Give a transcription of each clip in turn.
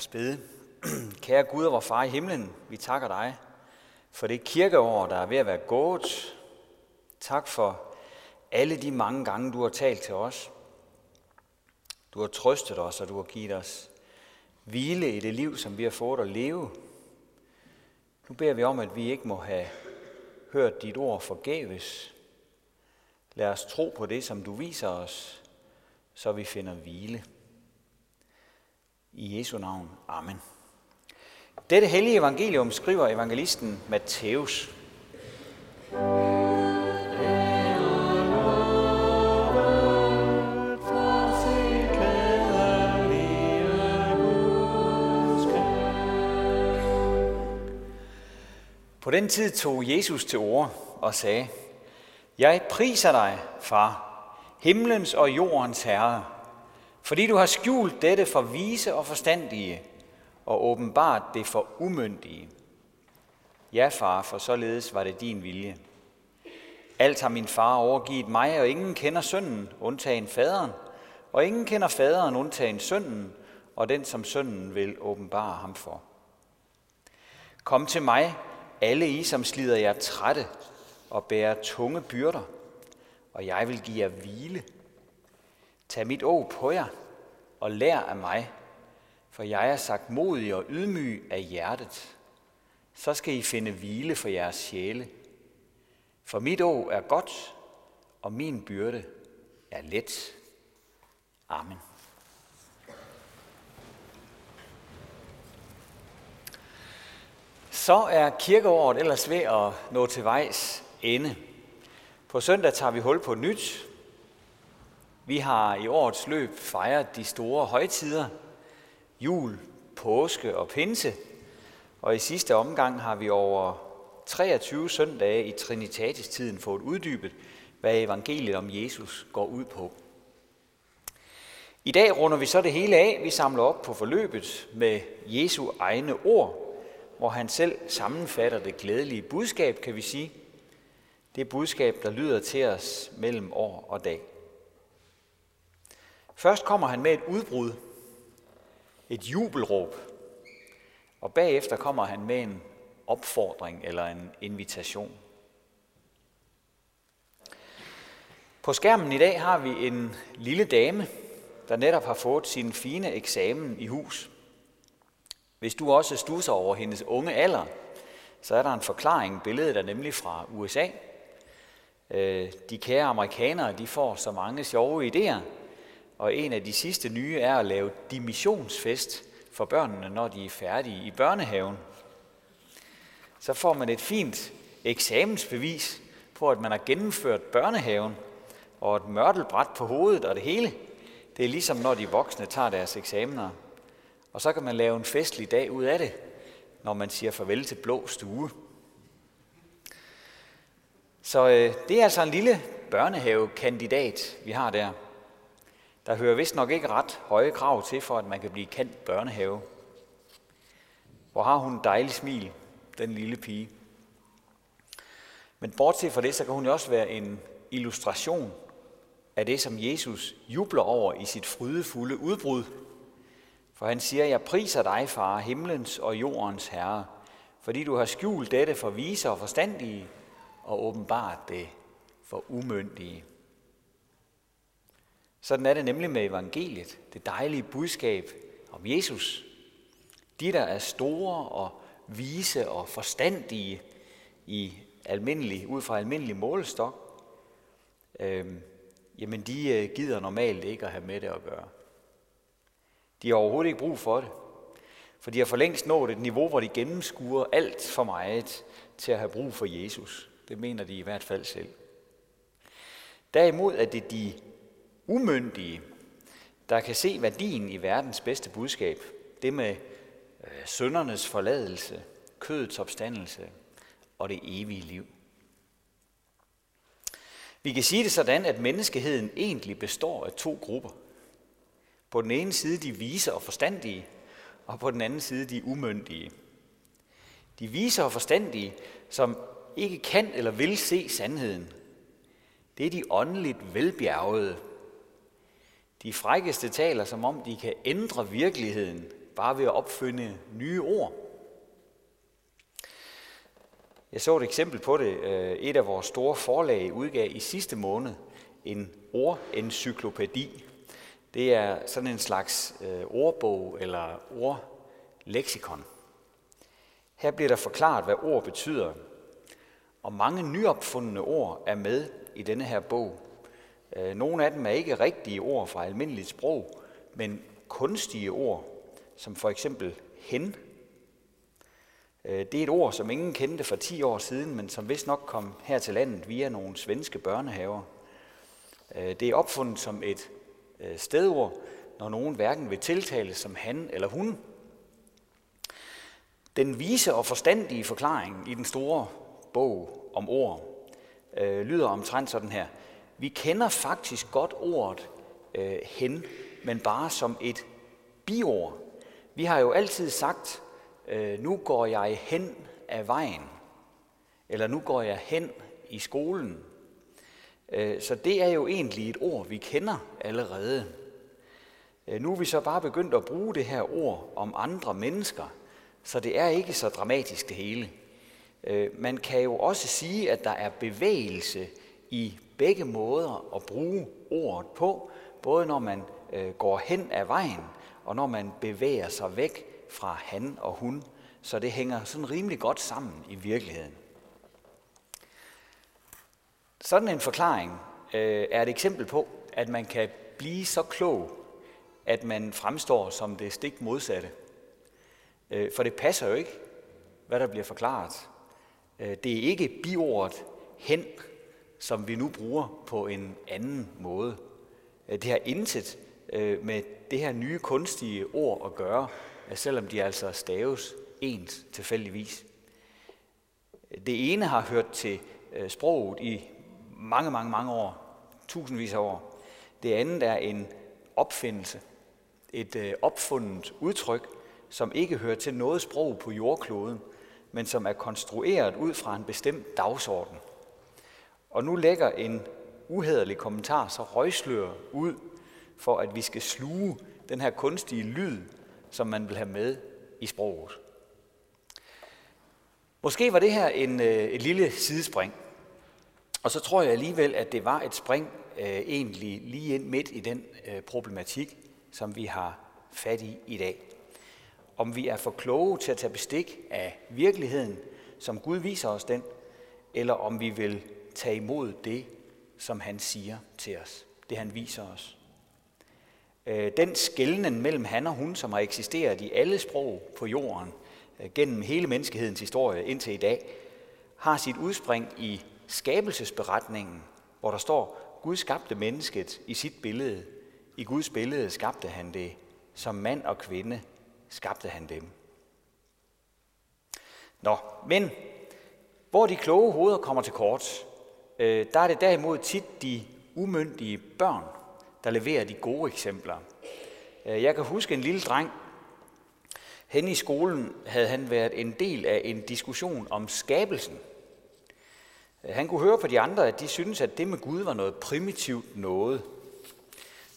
os bede. Kære Gud og vor far i himlen, vi takker dig for det kirkeår, der er ved at være gået. Tak for alle de mange gange, du har talt til os. Du har trøstet os, og du har givet os hvile i det liv, som vi har fået at leve. Nu beder vi om, at vi ikke må have hørt dit ord forgæves. Lad os tro på det, som du viser os, så vi finder hvile. I Jesu navn. Amen. Dette hellige evangelium skriver evangelisten Matthæus. På den tid tog Jesus til ord og sagde, Jeg priser dig, far, himlens og jordens herre, fordi du har skjult dette for vise og forstandige, og åbenbart det for umyndige. Ja, far, for således var det din vilje. Alt har min far overgivet mig, og ingen kender sønnen, undtagen faderen, og ingen kender faderen, undtagen sønnen, og den, som sønnen vil åbenbare ham for. Kom til mig, alle I, som slider jer trætte og bærer tunge byrder, og jeg vil give jer hvile. Tag mit å på jer og lær af mig, for jeg er sagt modig og ydmyg af hjertet. Så skal I finde hvile for jeres sjæle. For mit å er godt, og min byrde er let. Amen. Så er kirkeåret ellers ved at nå til vejs ende. På søndag tager vi hul på nyt. Vi har i årets løb fejret de store højtider, jul, påske og pinse, og i sidste omgang har vi over 23 søndage i Trinitatis-tiden fået uddybet, hvad evangeliet om Jesus går ud på. I dag runder vi så det hele af. Vi samler op på forløbet med Jesu egne ord, hvor han selv sammenfatter det glædelige budskab, kan vi sige. Det budskab, der lyder til os mellem år og dag. Først kommer han med et udbrud, et jubelråb, og bagefter kommer han med en opfordring eller en invitation. På skærmen i dag har vi en lille dame, der netop har fået sin fine eksamen i hus. Hvis du også stusser over hendes unge alder, så er der en forklaring. Billedet er nemlig fra USA. Øh, de kære amerikanere de får så mange sjove idéer, og en af de sidste nye er at lave dimissionsfest for børnene, når de er færdige i børnehaven. Så får man et fint eksamensbevis på, at man har gennemført børnehaven, og et mørtelbræt på hovedet og det hele. Det er ligesom når de voksne tager deres eksamener. Og så kan man lave en festlig dag ud af det, når man siger farvel til blå stue. Så øh, det er altså en lille børnehavekandidat, vi har der. Der hører vist nok ikke ret høje krav til, for at man kan blive kendt børnehave. Hvor har hun en dejlig smil, den lille pige. Men bortset fra det, så kan hun jo også være en illustration af det, som Jesus jubler over i sit frydefulde udbrud for han siger, jeg priser dig, far, himlens og jordens herre, fordi du har skjult dette for vise og forstandige, og åbenbart det for umyndige. Sådan er det nemlig med evangeliet, det dejlige budskab om Jesus. De, der er store og vise og forstandige i almindelig, ud fra almindelig målestok, øh, jamen de øh, gider normalt ikke at have med det at gøre. De har overhovedet ikke brug for det. For de har for længst nået et niveau, hvor de gennemskuer alt for meget til at have brug for Jesus. Det mener de i hvert fald selv. Derimod er det de umyndige, der kan se værdien i verdens bedste budskab. Det med øh, søndernes forladelse, kødets opstandelse og det evige liv. Vi kan sige det sådan, at menneskeheden egentlig består af to grupper. På den ene side de vise og forstandige, og på den anden side de umyndige. De vise og forstandige, som ikke kan eller vil se sandheden, det er de åndeligt velbjergede. De frækkeste taler, som om de kan ændre virkeligheden, bare ved at opfinde nye ord. Jeg så et eksempel på det. Øh, et af vores store forlag udgav i sidste måned en ordencyklopædi. Det er sådan en slags øh, ordbog eller ordleksikon. Her bliver der forklaret, hvad ord betyder. Og mange nyopfundne ord er med i denne her bog. Øh, nogle af dem er ikke rigtige ord fra almindeligt sprog, men kunstige ord, som for eksempel hen. Øh, det er et ord, som ingen kendte for 10 år siden, men som vist nok kom her til landet via nogle svenske børnehaver. Øh, det er opfundet som et stedord, når nogen hverken vil tiltales som han eller hun. Den vise og forstandige forklaring i den store bog om ord øh, lyder omtrent sådan her. Vi kender faktisk godt ordet øh, hen, men bare som et biord. Vi har jo altid sagt, øh, nu går jeg hen af vejen, eller nu går jeg hen i skolen. Øh, så det er jo egentlig et ord, vi kender allerede. Øh, nu er vi så bare begyndt at bruge det her ord om andre mennesker, så det er ikke så dramatisk det hele. Øh, man kan jo også sige, at der er bevægelse i begge måder at bruge ordet på, både når man øh, går hen ad vejen, og når man bevæger sig væk fra han og hun. Så det hænger sådan rimelig godt sammen i virkeligheden. Sådan en forklaring øh, er et eksempel på, at man kan blive så klog, at man fremstår som det stik modsatte. Øh, for det passer jo ikke, hvad der bliver forklaret. Øh, det er ikke biordet hen, som vi nu bruger på en anden måde. Øh, det har intet øh, med det her nye kunstige ord at gøre, øh, selvom de altså staves ens tilfældigvis. Det ene har hørt til sproget i mange, mange, mange år, tusindvis af år. Det andet er en opfindelse, et opfundet udtryk, som ikke hører til noget sprog på jordkloden, men som er konstrueret ud fra en bestemt dagsorden. Og nu lægger en uhederlig kommentar så røgslør ud for, at vi skal sluge den her kunstige lyd, som man vil have med i sproget. Måske var det her en, øh, et lille sidespring. Og så tror jeg alligevel, at det var et spring øh, egentlig lige ind midt i den øh, problematik, som vi har fat i i dag om vi er for kloge til at tage bestik af virkeligheden, som Gud viser os den, eller om vi vil tage imod det, som han siger til os, det han viser os. Øh, den skældning mellem han og hun, som har eksisteret i alle sprog på jorden øh, gennem hele menneskehedens historie indtil i dag, har sit udspring i skabelsesberetningen, hvor der står, Gud skabte mennesket i sit billede. I Guds billede skabte han det som mand og kvinde skabte han dem. Nå, men hvor de kloge hoveder kommer til kort, øh, der er det derimod tit de umyndige børn, der leverer de gode eksempler. Øh, jeg kan huske en lille dreng. Hen i skolen havde han været en del af en diskussion om skabelsen. Øh, han kunne høre på de andre, at de syntes, at det med Gud var noget primitivt noget.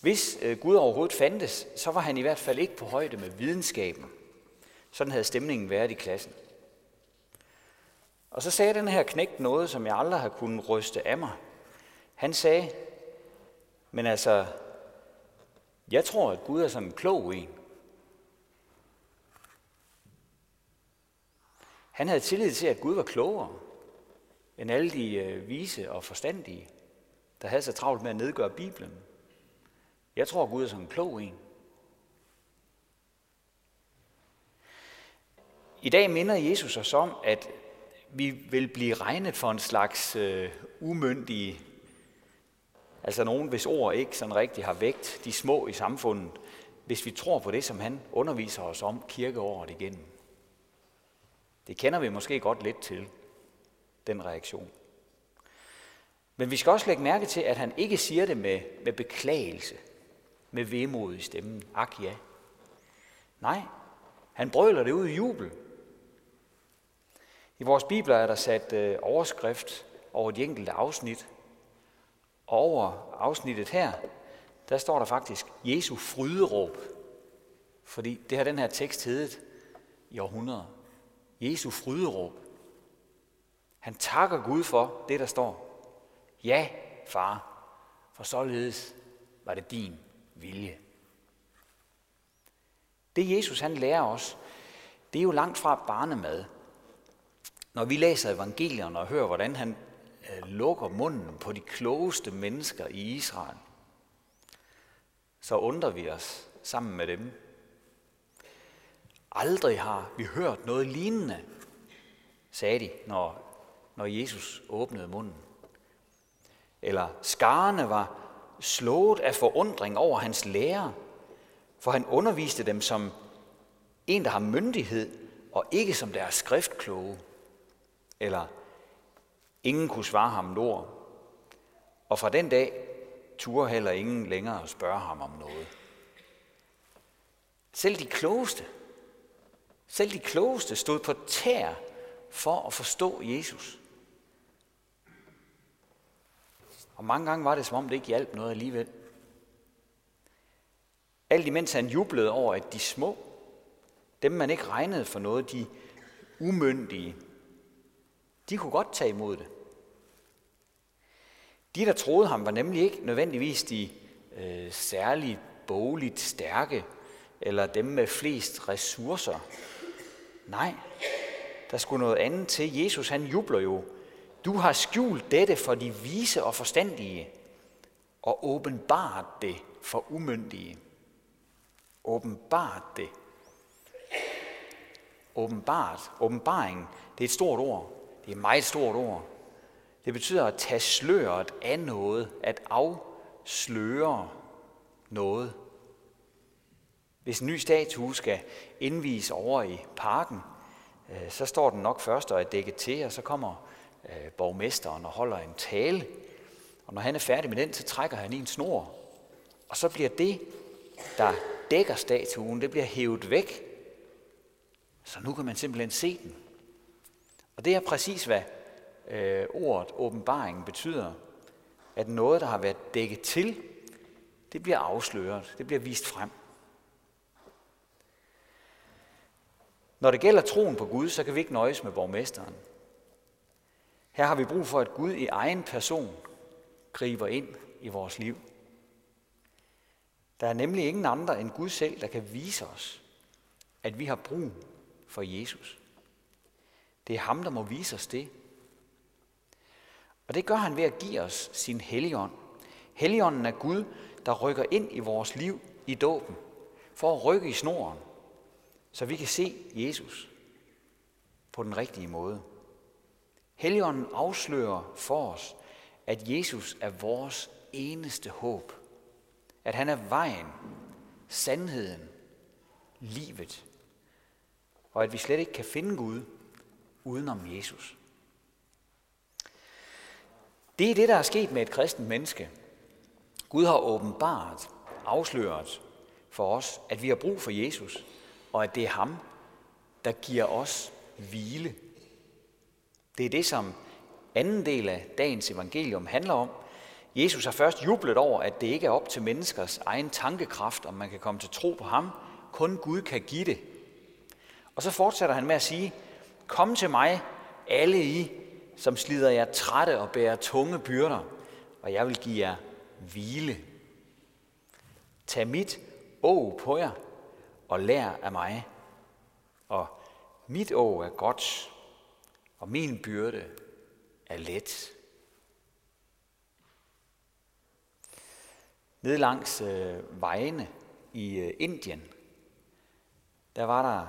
Hvis øh, Gud overhovedet fandtes, så var han i hvert fald ikke på højde med videnskaben. Sådan havde stemningen været i klassen. Og så sagde den her knægt noget, som jeg aldrig har kunnet ryste af mig. Han sagde, men altså, jeg tror, at Gud er sådan en klog en. Han havde tillid til, at Gud var klogere end alle de øh, vise og forstandige, der havde så travlt med at nedgøre Bibelen. Jeg tror, Gud er sådan en klog en. I dag minder Jesus os om, at vi vil blive regnet for en slags øh, umyndige, altså nogen, hvis ord ikke sådan rigtig har vægt de små i samfundet, hvis vi tror på det, som han underviser os om kirkeåret igennem. Det kender vi måske godt lidt til, den reaktion. Men vi skal også lægge mærke til, at han ikke siger det med, med beklagelse med vemod i stemmen. Ak ja. Nej, han brøler det ud i jubel. I vores bibler er der sat øh, overskrift over de enkelte afsnit. Og over afsnittet her, der står der faktisk Jesu fryderåb. Fordi det har den her tekst heddet i århundreder. Jesu fryderåb. Han takker Gud for det, der står. Ja, far, for således var det din vilje. Det Jesus han lærer os, det er jo langt fra barnemad. Når vi læser evangelierne og hører, hvordan han øh, lukker munden på de klogeste mennesker i Israel, så undrer vi os sammen med dem. Aldrig har vi hørt noget lignende, sagde de, når, når Jesus åbnede munden. Eller skarne var slået af forundring over hans lære, for han underviste dem som en, der har myndighed, og ikke som deres skriftkloge. Eller ingen kunne svare ham ord. Og fra den dag turde heller ingen længere at spørge ham om noget. Selv de klogeste, selv de klogeste stod på tær for at forstå Jesus. Og mange gange var det, som om det ikke hjalp noget alligevel. Alt imens han jublede over, at de små, dem man ikke regnede for noget, de umyndige, de kunne godt tage imod det. De, der troede ham, var nemlig ikke nødvendigvis de øh, særligt bogligt stærke, eller dem med flest ressourcer. Nej, der skulle noget andet til. Jesus han jubler jo. Du har skjult dette for de vise og forstandige, og åbenbart det for umyndige. Åbenbart det. Åbenbart. Åbenbaring, det er et stort ord. Det er et meget stort ord. Det betyder at tage sløret af noget, at afsløre noget. Hvis en ny statue skal indvise over i parken, øh, så står den nok først og er dækket til, og så kommer øh, borgmesteren og holder en tale. Og når han er færdig med den, så trækker han i en snor. Og så bliver det, der dækker statuen, det bliver hævet væk. Så nu kan man simpelthen se den. Og det er præcis, hvad øh, ordet åbenbaring betyder. At noget, der har været dækket til, det bliver afsløret, det bliver vist frem. Når det gælder troen på Gud, så kan vi ikke nøjes med borgmesteren. Her har vi brug for, at Gud i egen person griber ind i vores liv. Der er nemlig ingen andre end Gud selv, der kan vise os, at vi har brug for Jesus. Det er ham, der må vise os det. Og det gør han ved at give os sin helligånd. Helligånden er Gud, der rykker ind i vores liv i dåben, for at rykke i snoren, så vi kan se Jesus på den rigtige måde. Helligånden afslører for os, at Jesus er vores eneste håb. At han er vejen, sandheden, livet. Og at vi slet ikke kan finde Gud udenom Jesus. Det er det, der er sket med et kristent menneske. Gud har åbenbart, afsløret for os, at vi har brug for Jesus, og at det er ham, der giver os hvile. Det er det, som anden del af dagens evangelium handler om. Jesus har først jublet over, at det ikke er op til menneskers egen tankekraft, om man kan komme til tro på ham. Kun Gud kan give det. Og så fortsætter han med at sige, Kom til mig, alle I, som slider jer trætte og bærer tunge byrder, og jeg vil give jer hvile. Tag mit å på jer og lær af mig. Og mit å er godt, og min byrde er let. Nede langs øh, vejene i øh, Indien, der var der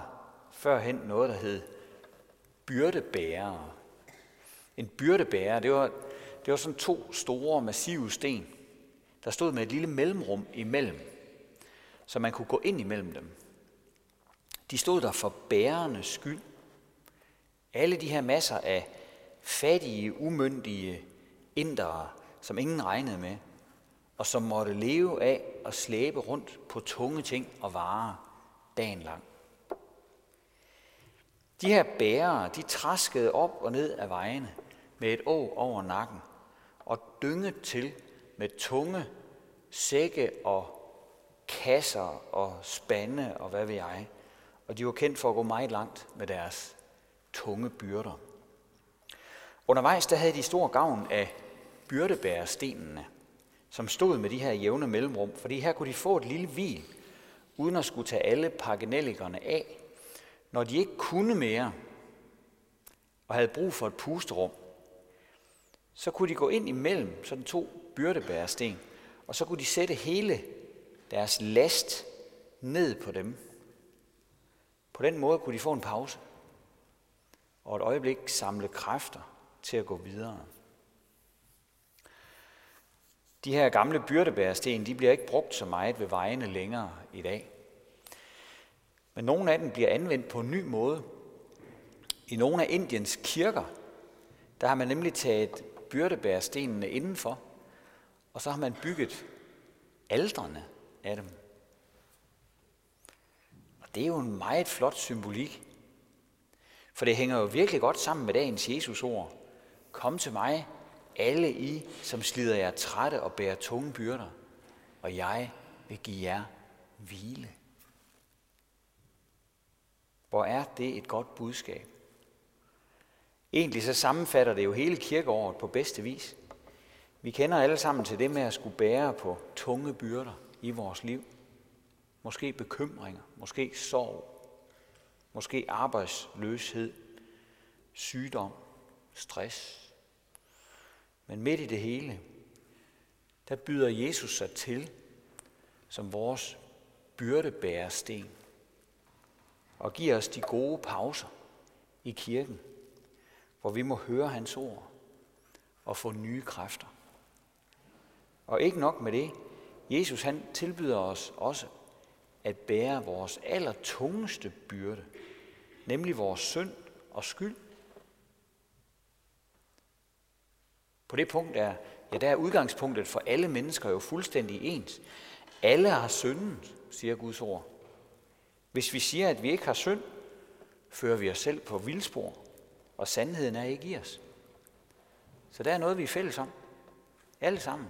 førhen noget, der hed byrdebærere. En byrdebærer, det var, det var sådan to store, massive sten, der stod med et lille mellemrum imellem, så man kunne gå ind imellem dem. De stod der for bærernes skyld. Alle de her masser af fattige, umyndige indere, som ingen regnede med, og som måtte leve af at slæbe rundt på tunge ting og varer dagen lang. De her bærere, de traskede op og ned af vejene med et å over nakken og dynget til med tunge sække og kasser og spande og hvad ved jeg. Og de var kendt for at gå meget langt med deres tunge byrder. Undervejs der havde de stor gavn af byrdebærerstenene, som stod med de her jævne mellemrum, fordi her kunne de få et lille hvil, uden at skulle tage alle pakkenellikerne af, når de ikke kunne mere og havde brug for et pusterum, så kunne de gå ind imellem sådan to byrdebæresten, og så kunne de sætte hele deres last ned på dem. På den måde kunne de få en pause og et øjeblik samle kræfter til at gå videre. De her gamle byrdebæresten, de bliver ikke brugt så meget ved vejene længere i dag. Men nogle af dem bliver anvendt på en ny måde. I nogle af Indiens kirker, der har man nemlig taget byrdebærstenene indenfor, og så har man bygget aldrene af dem. Og det er jo en meget flot symbolik. For det hænger jo virkelig godt sammen med dagens Jesus ord. Kom til mig, alle I, som slider jer trætte og bærer tunge byrder, og jeg vil give jer hvile. Hvor er det et godt budskab? Egentlig så sammenfatter det jo hele kirkeåret på bedste vis. Vi kender alle sammen til det med at skulle bære på tunge byrder i vores liv. Måske bekymringer, måske sorg, måske arbejdsløshed, sygdom, stress. Men midt i det hele, der byder Jesus sig til som vores byrdebærersten og giver os de gode pauser i kirken, hvor vi må høre hans ord og få nye kræfter. Og ikke nok med det, Jesus han tilbyder os også at bære vores allertungeste byrde, nemlig vores synd og skyld. På det punkt er, ja, der er udgangspunktet for alle mennesker jo fuldstændig ens. Alle har synden, siger Guds ord. Hvis vi siger, at vi ikke har synd, fører vi os selv på vildspor, og sandheden er ikke i os. Så der er noget, vi er fælles om. Alle sammen.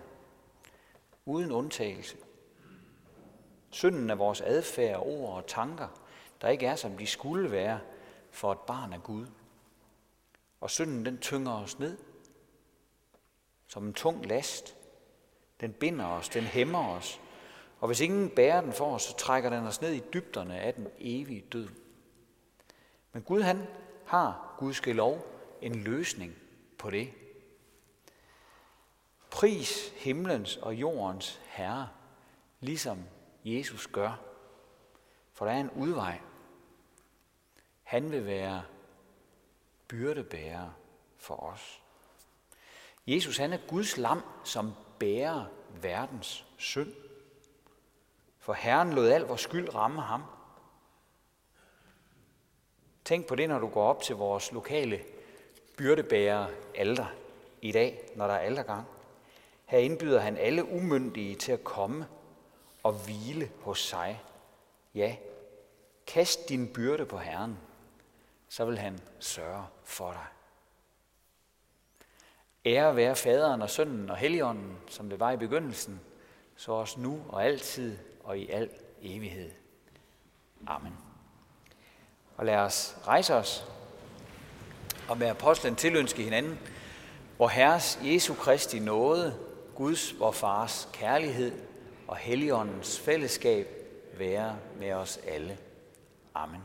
Uden undtagelse. Synden er vores adfærd, ord og tanker, der ikke er, som de skulle være for et barn af Gud. Og synden, den tynger os ned som en tung last. Den binder os, den hæmmer os, og hvis ingen bærer den for os, så trækker den os ned i dybderne af den evige død. Men Gud han har, Gud skal lov, en løsning på det. Pris himlens og jordens herre, ligesom Jesus gør. For der er en udvej. Han vil være byrdebærer for os. Jesus han er Guds lam, som bærer verdens synd for Herren lod al vores skyld ramme ham. Tænk på det, når du går op til vores lokale byrdebærer alder i dag, når der er aldergang. Her indbyder han alle umyndige til at komme og hvile hos sig. Ja, kast din byrde på Herren, så vil han sørge for dig. Ære være faderen og sønnen og helligånden, som det var i begyndelsen, så også nu og altid og i al evighed. Amen. Og lad os rejse os og med apostlen tilønske hinanden, hvor Herres Jesu Kristi nåde, Guds, vor Fars kærlighed og Helligåndens fællesskab være med os alle. Amen.